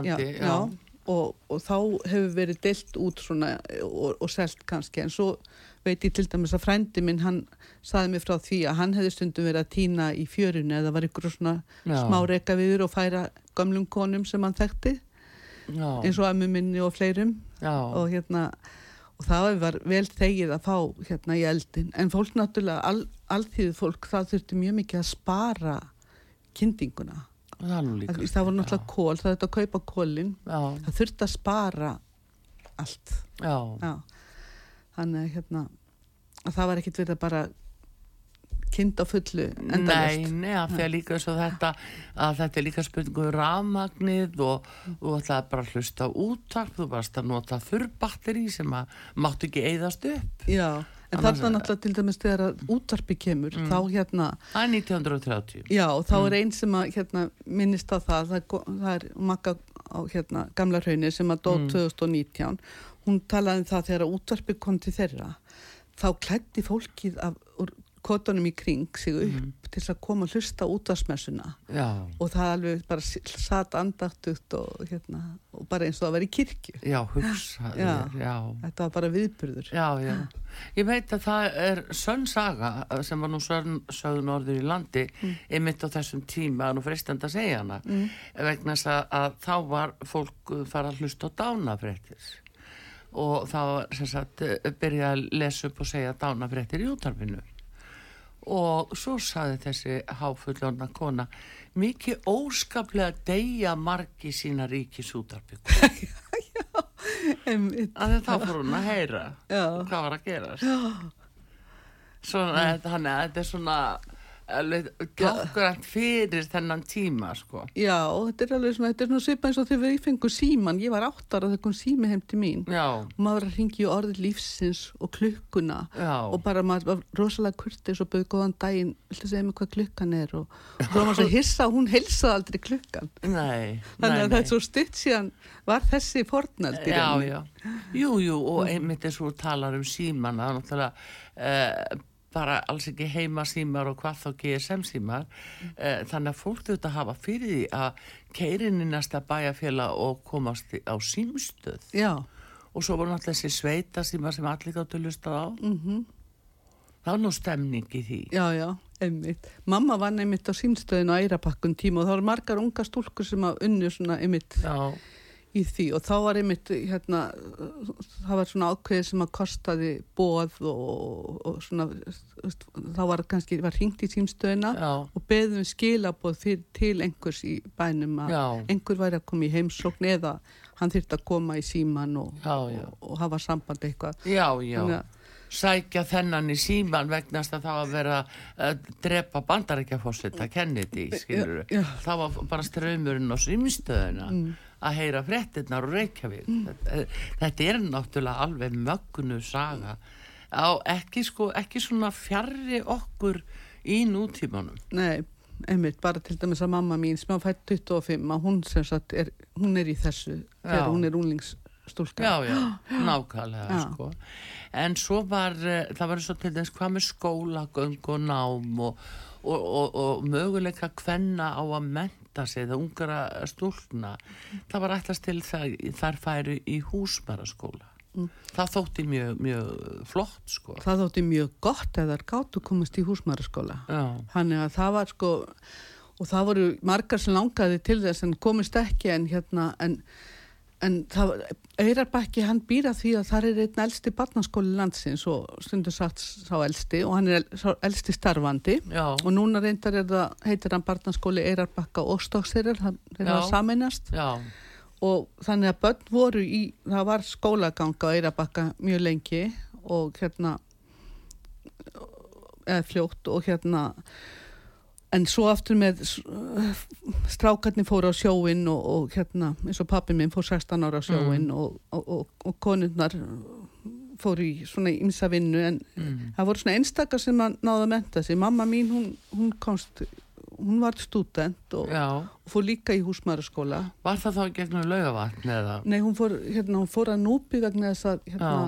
já. já, og, og þá hefur verið deilt út svona og, og selt kannski. En svo veit ég til dæmis að frændi minn hann saði mér frá því að hann hefði stundum verið að týna í fjörunni eða var einhverjum svona Já. smá rekaviður og færa gömlum konum sem hann þekkti já, eins og ömmu minni og fleirum. Já, og hérna og það var vel þegið að fá hérna í eldin en fólk náttúrulega al, alþýðu fólk það þurfti mjög mikið að spara kyndinguna. Það líka. það, var náttúrulega kól, það þurfti að kaupa kólin Já, það þurfti að spara allt. Já, já. þannig að hérna að það var ekkit verið að bara kynnt á fullu Nei, endalist nei, af því að líka og þetta að þetta er líka spurningu um rafmagnið og þú ætlaði bara að hlusta á úttarp, þú varst að nota þurrbatteri sem að máttu ekki eyðast upp. Já, en þarna náttúrulega til dæmis þegar að útvarpi kemur Mm. þá hérna það er 1930 Já, og þá er einn sem að hérna, minnist á það, það er, er makka á hérna, gamla hraunir sem að dó Mm. 2019, hún talaði um það þegar að útvarpi kom til þeirra, þá klætti fólkið af úr kotunum í kring sig upp Mm. til að koma að hlusta á útvarsmessuna Já, og það alveg bara satt andaktugt og, hérna, og bara eins og það var í kirkju. já, hugsa Já. já, Þetta var bara viðburður. já, já Ég veit að það er sönn saga sem var nú sönn sögðu norður í landi Mm. einmitt á þessum tíma, nú freistandi að segja hana vegna þess að, að þá var fólk fara að hlusta á dánafréttir og þá sagt byrja að lesa upp og segja dánafréttir í útarfinu og svo saði þessi háfullorna kona mikið óskaplega deyja margi sína ríkis útarfi Einmitt. að þá fór hún að heyra Já. hvað var að gera þetta, þannig að þetta er svona tákgrænt fyrir þennan tíma sko. Já, þetta er alveg svona, þetta er svona svipa eins og þegar við fengum síman, ég var áttar að það kom sími heim til mín Já, og maður ringi í orðið lífsins og klukkuna Já. og bara maður var rosalega kurtis og bauð góðan daginn, viltu segja mig hvað klukkan er og, og þá var maður svo hissa hún heilsaði aldrei klukkan nei, þannig nei, að nei. það er svo stutt síðan var þessi fornald í Já, rauninni. já, jú, jú, og einmitt eins og talar um síman, það er náttúrulega uh, bara alls ekki heima símar og hvað þá GSM símar, uh, þannig að fólk þurft að hafa fyrir því að keirin í næsta bæjarfélag og komast á símstöð Já, og svo voru náttúrulega þessi sveita símar sem allir gáttu lustað á. mhm Það var nú stemning í því. Já, já, einmitt. Mamma vann einmitt á símstöðinu á Eirabakkun tíma og það var margar unga stúlkur sem að unnu svona einmitt Já, í því og þá var einmitt hérna, það var svona ákveðið sem að kostaði bóð og, og svona, þá var kannski, var hringt í símstöðina já, og beðum skilabóð fyrir, til einhvers í bænum að Já. einhver væri að koma í heimsókn eða hann þyrfti að koma í síman og, Já, og, og hafa samband eitthvað. já, já. Sækja þennan í síman vegnast að það að vera að drepa bandarækjafósita Kennedy, skilur. Það var bara ströymurinn á símstöðuna að heyra fréttinnar og Reykjavík. Þetta, þetta er náttúrulega alveg mögnu saga. Á ekki, sko, ekki svona fjarrri okkur í nútímanum. Nei, einmitt, bara til dæmis að mamma mín sem að fætt 25 að hún sem sagt er, hún er í þessu þegar hún er unglingsstúlka. Já, já, nákvæmlega, sko. En svo var, eh, það var svo til dæmis hvað með skólagöng og nám og, og, og, og möguleika kvenna á að menta sig, það ungara stúlna. Það var ætlast til það, þar færu í húsmæraskóla. Það þótti mjög, mjög flott, sko. Það þótti mjög gott eða gátu komast í húsmæraskóla. Já, Þannig að það var sko, og það voru margar sem langaði til þess en komist ekki en hérna, en, en það Eirarbakki hann býra því að það er einn elsti barnaskóli landsins og stundur sagt sá elsti og hann er elsti starfandi. já, Og núna reyndar er það, heitir hann barnaskóli Eirarbakka og Stókseirar, það Já. að sameinast já, og þannig að börn voru í, það var skólaganga á Eirarbakka mjög lengi og hérna, eða fljótt og hérna, en svo aftur með strákarnir fóru á sjóin og, og hérna, eins og pappi minn fór 16 ára á sjóin og, og, og, og konurnar fóru í svona ymsa vinnu en mm, það voru svona einstakar sem að náða að menta sig. Mamma mín, hún, hún komst, hún var student og, og fór líka í húsmaðurskóla. Var það þá gegnum laugavatn eða? Nei, hún fór, hérna, hún fór að núpi vegna þess að hérna,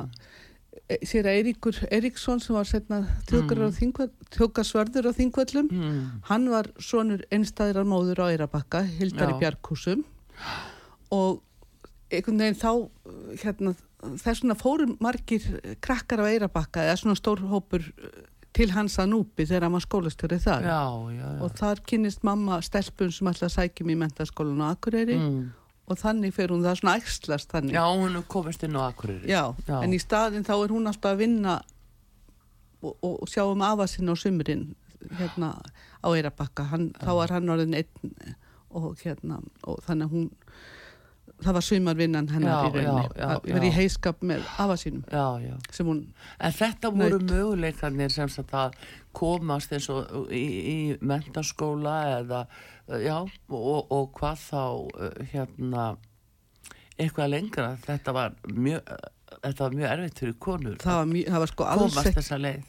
sér Eiríkur Eiríksson sem var setna þjókarsvörður á þingvöllum. Mm, Hann var sonur einstæðrar móður á Eirabakka, Hildari Já. Bjarkúsum og einhvern veginn þá hérna, þess vegna fórum margir krakkar á Eirabakka eða svona stór hópur til hans að núpi þegar hann var skólastjóri þar já, já, já. og þar kynnist mamma stelpun sem að sækjum í mentaskólan á Akureyri Mm, og þannig fer hún það svona æxlast þannig já, hún er komist inn á Akureyri. Já, Já. en í staðin þá er hún alltaf að vinna og, og, og sjá um afa sinna á sumrin hérna á Eirabakka þá var hann orðin einn og hérna og þannig að hún það var sumarvinnan hennar Já, í rauninni já, já, að vera í heiskap með afa sínum Já, já. sem hún, En þetta voru Naut. möguleikarnir sem að komast eins og í, í mentaskóla eða, já, og, og hvað þá, uh, hérna, eitthvað lengra. Þetta var mjög, uh, þetta var mjög erfitt fyrir konur það var, mjög- það var sko alls ekki.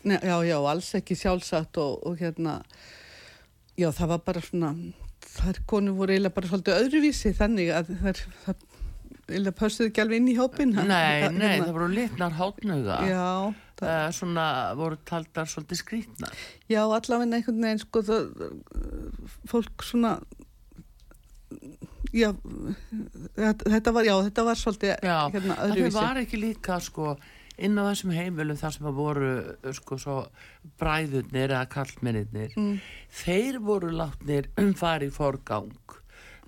Nei, já, já, alls ekki sjálfsagt og, og hérna já, það var bara svona þær konur voru eiginlega bara svolítið öðruvísi þannig að þær það, eiginlega pössuðu ekki alveg inn í hópin Nei, nei, það voru litnar hátnuga. Já, það, Uh, svona voru taldar svolítið skrýtnar. já, allavega einhvern veginn sko það, fólk svona já þetta, var, já, þetta var svolítið Já, hérna öðruvísi var ekki líka sko inn á þessum heimilum þar sem að voru sko svo bræðurnir eða kallmennir Mm. þeir voru látnir um fari í forgang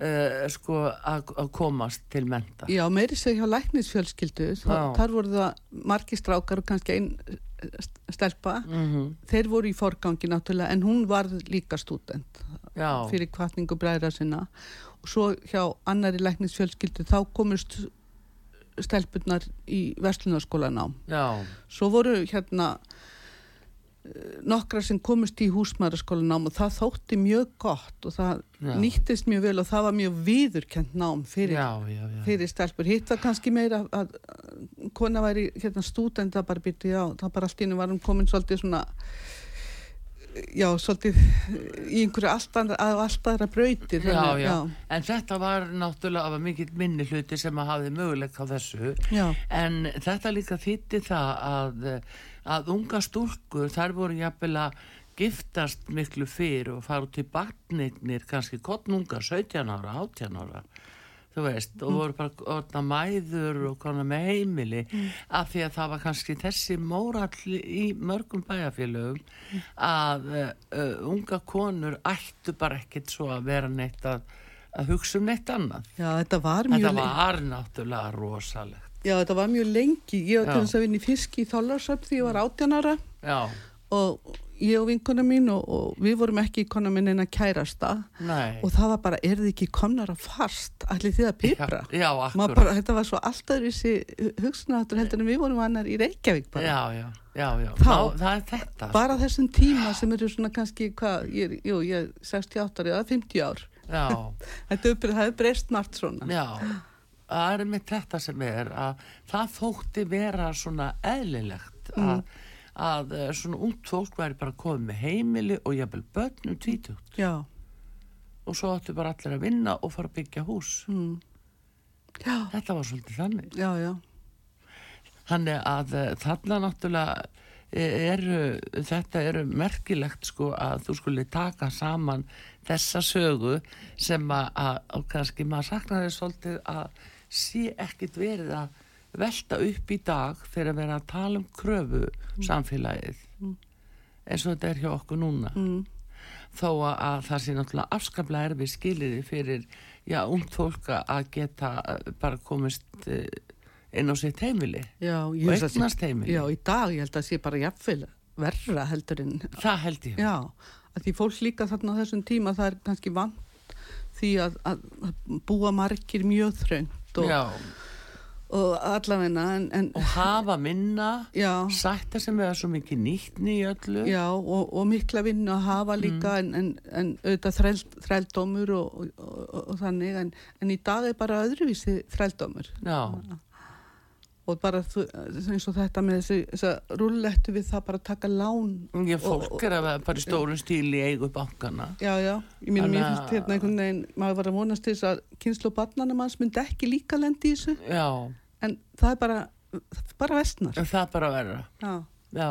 uh, sko að komast til menta Já, meiri seg hjá læknisfjölskyldu Já. þar, voru það margir strákar og kannski einn stelpa. Mm þeir voru í forgangi náttúrulega en hún var líka stúdent Já, fyrir kvartningu bræðra sinna. Og svo hjá annari læknisfjölskyldu þá komust stelpunnar í verslunarskólan á já, svo voru hérna nokkra sem komist í húsmaðurskóla nám og það þótti mjög gott og það Já. nýttist mjög vel og það var mjög viðurkent nám fyrir, já, já, fyrir stelpur. Hitt var kannski meira að, að kona væri hérna stúdent það bara byrti á, það bara allt í henni var hún komin svolítið svona já, svolítið í einhverju allt aðra, að allt aðra brauti Já, já, en þetta var náttúrulega af mikill minni hluti sem að hafði möguleik á þessu. Já, en þetta líka þýtti það að, að unga stúlkur þær voru jafnvel að giftast miklu fyrr og fara í barnignir kannski kottnunga 17 ára, 18 ára þú veist, og voru bara orðna mæður og konar með heimili af því að það var kannski þessi mórall í mörgum bæjarfélögum að uh, uh, unga konur ættu bara ekkit svo að vera neitt að, að hugsa um neitt annað. Já, þetta var mjög þetta var náttúrulega rosalegt Já, þetta var mjög lengi. Ég var til þess að vinna í fiski í Þóllarsöfn því ég var 18 ára já, og ég og vinkona mín og, og við vorum ekki í kona minn en að kærasta nei og það var bara, er þið ekki komnar að fast, allir þið að pipra? já, já, akkurat Bara, þetta var svo alltaf þessi hugsunáttur heldur en við vorum annar í Reykjavík bara. já, já, já, já. Þá- Ná, það er þetta Bara þessum tíma sem eru svona kannski, hvað, ég, jú, ég er 68 ári eða 50 ár. já, Þetta það er breyst margt svona. já það er með þetta sem er að það þótti vera svona eðlilegt að, að eh, svona ungt fólk væri bara komið með heimili og jafnvel börnum tvítugt. Já, og svo áttu bara allir að vinna og fara að byggja hús. Mm. þetta var svolítið þannig. Já, já. Þannig að uh, þarna náttúrulega eh, eru, þetta eru merkilegt sko að þú skulle taka saman þessa sögu sem að, að, að kannski maður saknaði svolítið að sé ekkit verið að velta upp í dag fyrir að vera að tala um kröfu samfélagið eins og þetta er hjá okkur núna. Mm. þó að, að það sé náttúrulega afskaplega erfið skiliði fyrir já, ungt fólk að geta eh, bara komist eh, inn á sitt heimili Já, og eignast heimili. Já, í dag ég held að sé bara jafnvel verra heldur en, það held ég. Já, að því fólk líka þarna á þessum tíma það er kannski vant því að, að búa margir mjög þröngt og, og allavegna en, en og hafa minna sætta sem er svo mikið nýttni í öllu. Já og, og mikla vinnu að hafa líka en, en, en auðvitað þræl, þrældómur og, og, og, og þannig en, en í dag er bara öðruvísi þrældómur. Já, og bara þú, eins og þetta með þessi, þessa rullettu við það bara taka lán ég Og- fólk er að vera bara í stórum stíli í eigu bankana Já, já, ég mér Þannig finnst hérna einhvern veginn, maður var að vonast þess að kynslu barnana manns myndi ekki líka lendi í þessu, já, en það er bara, bara vestnar. en það bara verða Já, já,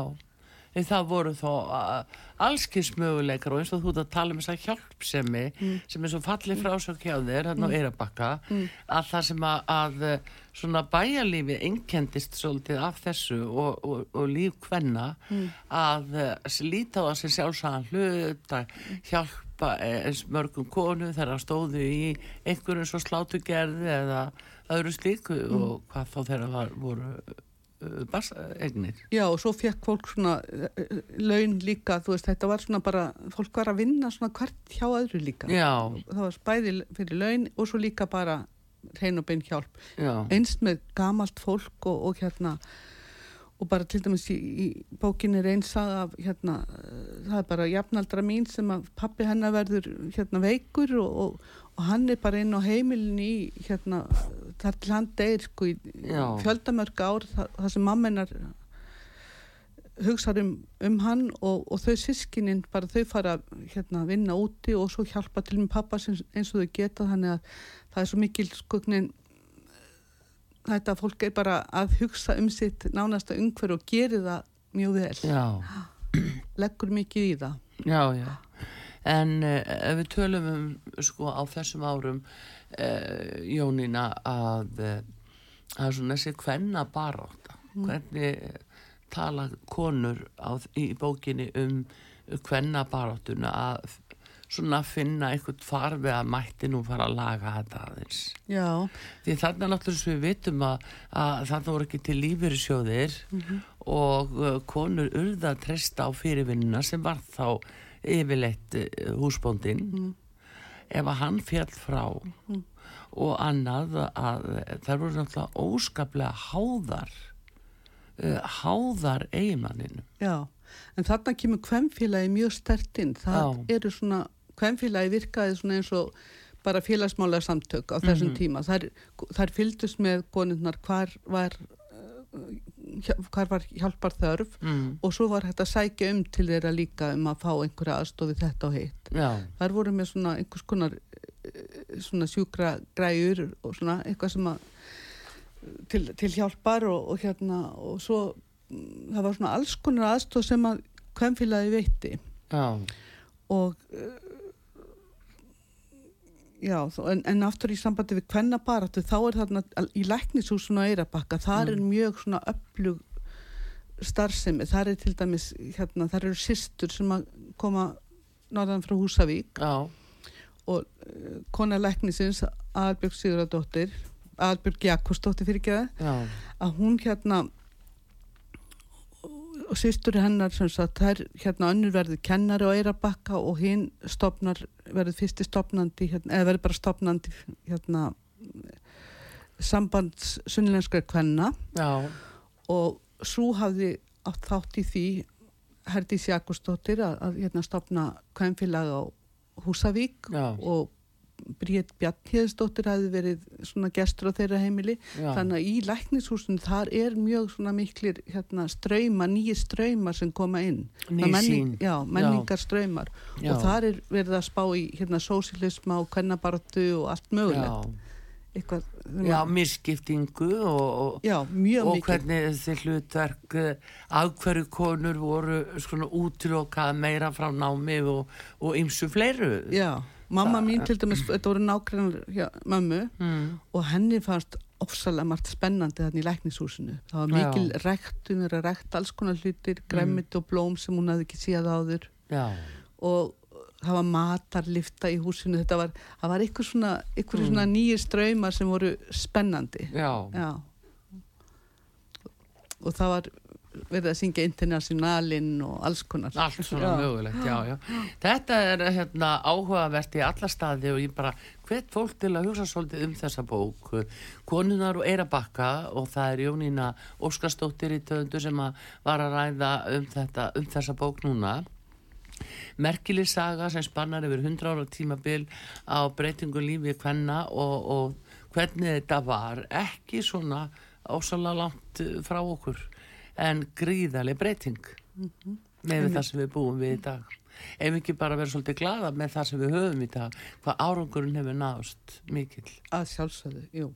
það voru þó uh, allskins möguleikar og eins og þú ert að tala um þess að hjálpsemi sem er svo fallið frá svo hjá þér hérna á Eirabakka að það sem að, að svona bæjarlífi einkendist svolítið af þessu og, og, og líf kvenna að uh, líta á sem sjálfsagan hlut að hjálpa eh, eins mörgum konu þegar stóðu í einhverjum svo slátugerði eða öðru slíku og hvað þá þeirra var, voru uh, barsegnir já og svo fekk fólk svona uh, laun líka, þú veist, þetta var svona bara, fólk var að vinna svona hvert hjá öðru líka. Já, Það var bæði fyrir laun og svo líka bara hrein og bein hjálp. já, Einst með gamalt fólk og, og hérna, og bara til dæmis í, í bókinni einsag af hérna, eh, það er bara jafnaldra mín sem að pappi hennar verður hérna veikur og, og, og hann er bara inn á heimilin í hérna, þar til hann deyr sko í Já. fjöldamörg ár það, það sem mamma hennar hugsar um, um hann og, og þau sískinin bara þau fara hérna að vinna úti og svo hjálpa til með pappa sem, eins og þau geta þannig að það er svo mikil skugnin þetta fólk er bara að hugsa um sitt nánasta umhverf og gerir það mjög vel, já, leggur mikið í það. já, já. En uh, ef við tölum um, sko, á þessum árum, uh, Jónína, að það er svona þessi kvenna baráta. Hvernig eh, tala konur á, í bókinni um kvenna barátuna að svona finna einhvern farfi að mætti nú fara að laga þetta aðeins. Já, Því þarna náttúrulega sem við vitum að, að þarna voru ekki til lífyrirsjóðir og uh, konur urða að treysta á fyrirvinnuna sem var þá yfirleitt uh, húsbóndin ef að hann fjall frá og annað að það voru náttúrulega óskaplega háðar uh, háðar eiginmanninu já, en þarna kemur kvemmfélagi mjög stert inn. Það Já. eru svona, kvemmfélagi virkaði svona eins og bara félagsmálega samtök á þessum Mhm. tíma. Þar, þar fylgdust með konundnar hvar var, hvar var hjálpar þörf mm, og svo var hægt að sækja um til þeirra líka um að fá einhverja aðstofi þetta og hitt. Þar voru með svona einhvers konar eh, svona sjúkra græjur og svona eitthvað sem að til, til hjálpar og, og hérna og svo mm, það var svona alls konar aðstof sem að kvemmfélagi veitti. Já, og uh, já, en, en aftur í sambandi við kvennabaratu þá er þarna í læknishúsinu á Eirabakka þar er mjög svona öflug starfsemi, þar er til dæmis hérna, þar eru systur sem að koma norðan frá Húsavík. Já, og uh, kona læknisins Albjörg Sigurðardóttir Albjörg Jakobsdóttir fyrir ekki já, að hún hérna og sýstur hennar sem sagt þær hérna önnur verður kennari á Eirabakka og hinn stopnar verður fyrsti stopnandi hérna, eða verður bara stopnandi hérna sambands sunnlenskar kvenna já, og svo hafði átt þátt í því Herdís Jakobsdóttir að, að hérna stopna kvennfélag á Húsavík Já. og Bríett Bjarnhéðsdóttir hafði verið svona gestur á þeirra heimili. Já. þannig að í læknishúsinu þar er mjög svona miklir hérna, ströyma, nýji ströymar sem koma inn. Sýn. já, menningar ströymar og þar er verið að spá í hérna, sósilisma og kvennabartu og allt mögulegt. Já, eitthvað, já, misskiptingu og, og og hvernig þessi hlutverk eh, af hverju konur voru svona útilokað meira frá námi og, og ymsu fleiru. Já, mamma mín til dæmis, þetta voru nákvæmlega hjá mömmu mm. og henni fannst ofsalega margt spennandi þarna í læknishúsinu. Það var mikil Já. ræktun, er að rækta alls konar hlutir, græmit og blóm sem hún hafði ekki síðað áður já, og það var matarlifta í húsinu, þetta var, það var eitthvað svona, eitthvað svona nýjir ströymar sem voru spennandi. já, Já. Og það var verið að syngja internationalinn og alls konar. allt svona Já. mögulegt já, já. þetta er hérna áhugavert í alla staði og ég bara hvet fólk til að hugsa svolítið um þessa bók konunar og eirabakka og það er Jónína Óskarsdóttir í töðundu sem að var að ræða um, þetta, um þessa bók núna merkileg saga sem spannar yfir 100 ára tímabil á breytingu lífi hvenna og, og hvernig þetta var ekki svona ósalega langt frá okkur en gríðarlega breyting með það sem við búum við í dag ef ekki bara vera svolítið glada með það sem við höfum í dag hvað árangurinn hefur náðst mikill Að sjálfsögðu, jú.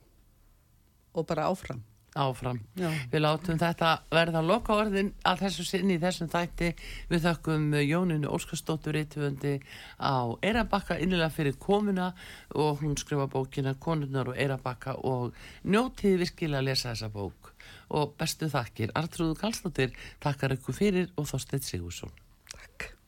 Og bara áfram. áfram Já. Við látum þetta verða loka orðin að þessu sinni í þessum þætti. Við þökkum Jóninu Óskarsdóttur rítufundi á Eirabakka innilega fyrir komuna og hún skrifa bókina Konurnar og Eirabakka og njótiði virkilega að lesa þessa bók. Og bestu þakkir, Artrúðu Kallstóttir takkar ykkur fyrir og Þorstedt Sigursson.